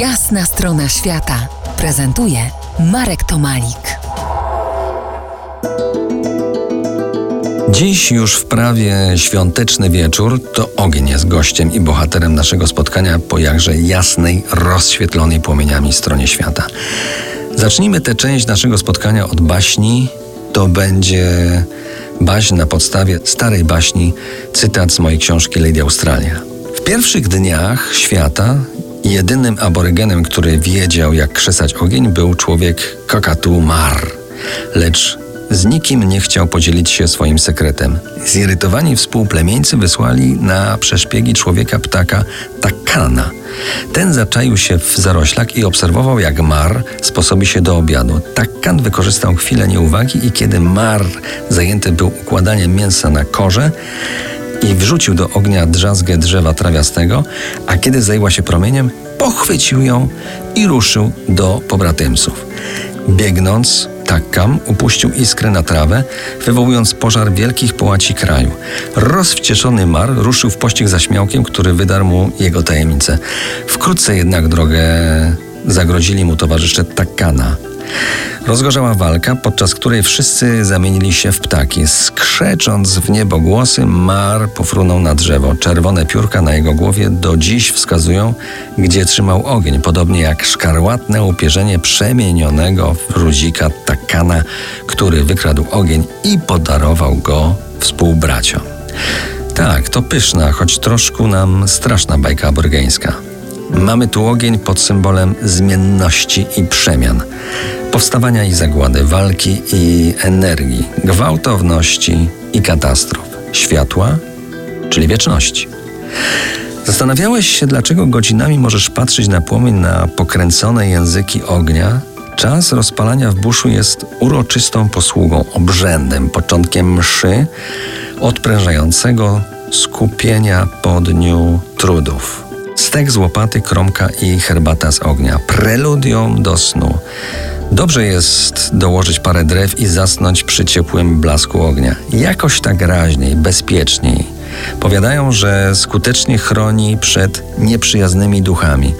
Jasna strona świata prezentuje Marek Tomalik. Dziś już w prawie świąteczny wieczór to ogień jest gościem i bohaterem naszego spotkania po jakże jasnej, rozświetlonej płomieniami stronie świata. Zacznijmy tę część naszego spotkania od baśni. To będzie baśń na podstawie starej baśni, cytat z mojej książki Lady Australia. W pierwszych dniach świata jedynym aborygenem, który wiedział jak krzesać ogień był człowiek Kakatu Mar. Lecz z nikim nie chciał podzielić się swoim sekretem. Zirytowani współplemieńcy wysłali na przeszpiegi człowieka ptaka Takana. Ten zaczaił się w zaroślach i obserwował, jak Mar sposobi się do obiadu. Takan wykorzystał chwilę nieuwagi i kiedy Mar zajęty był układaniem mięsa na korze, i wrzucił do ognia drzazgę drzewa trawiastego, a kiedy zajęła się promieniem, pochwycił ją i ruszył do pobratymców. Biegnąc, Takkam upuścił iskrę na trawę, wywołując pożar wielkich połaci kraju. Rozwcieszony Mar ruszył w pościg za śmiałkiem, który wydarł mu jego tajemnicę. Wkrótce jednak drogę zagrodzili mu towarzysze Takkana. Rozgorzała walka, podczas której wszyscy zamienili się w ptaki. Skrzecząc w niebo głosy, Mar pofrunął na drzewo. Czerwone piórka na jego głowie do dziś wskazują, gdzie trzymał ogień, podobnie jak szkarłatne upierzenie przemienionego w ruzika Takana, który wykradł ogień i podarował go współbraciom. Tak, to pyszna, choć troszkę nam straszna bajka aborygeńska. Mamy tu ogień pod symbolem zmienności i przemian, powstawania i zagłady, walki i energii, gwałtowności i katastrof, światła, czyli wieczności. Zastanawiałeś się, dlaczego godzinami możesz patrzeć na płomień na pokręcone języki ognia? Czas rozpalania w buszu jest uroczystą posługą, obrzędem, początkiem mszy odprężającego skupienia po dniu trudów. Stek z łopaty, kromka i herbata z ognia. Preludium do snu. Dobrze jest dołożyć parę drew i zasnąć przy ciepłym blasku ognia. Jakoś tak raźniej, bezpieczniej. Powiadają, że skutecznie chroni przed nieprzyjaznymi duchami.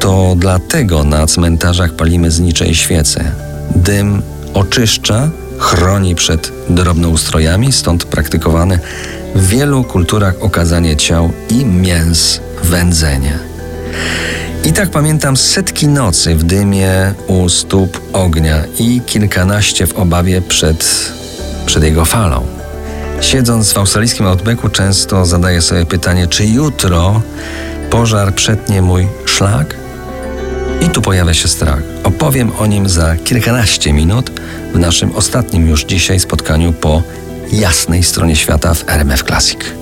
To dlatego na cmentarzach palimy znicze świece. Dym oczyszcza, chroni przed drobnoustrojami, stąd praktykowane w wielu kulturach okazanie ciał i mięs wędzenie. I tak pamiętam setki nocy w dymie u stóp ognia i kilkanaście w obawie przed, przed jego falą. Siedząc w australijskim outbacku często zadaję sobie pytanie, czy jutro pożar przetnie mój szlak? I tu pojawia się strach. Opowiem o nim za kilkanaście minut w naszym ostatnim już dzisiaj spotkaniu po jasnej stronie świata w RMF Classic.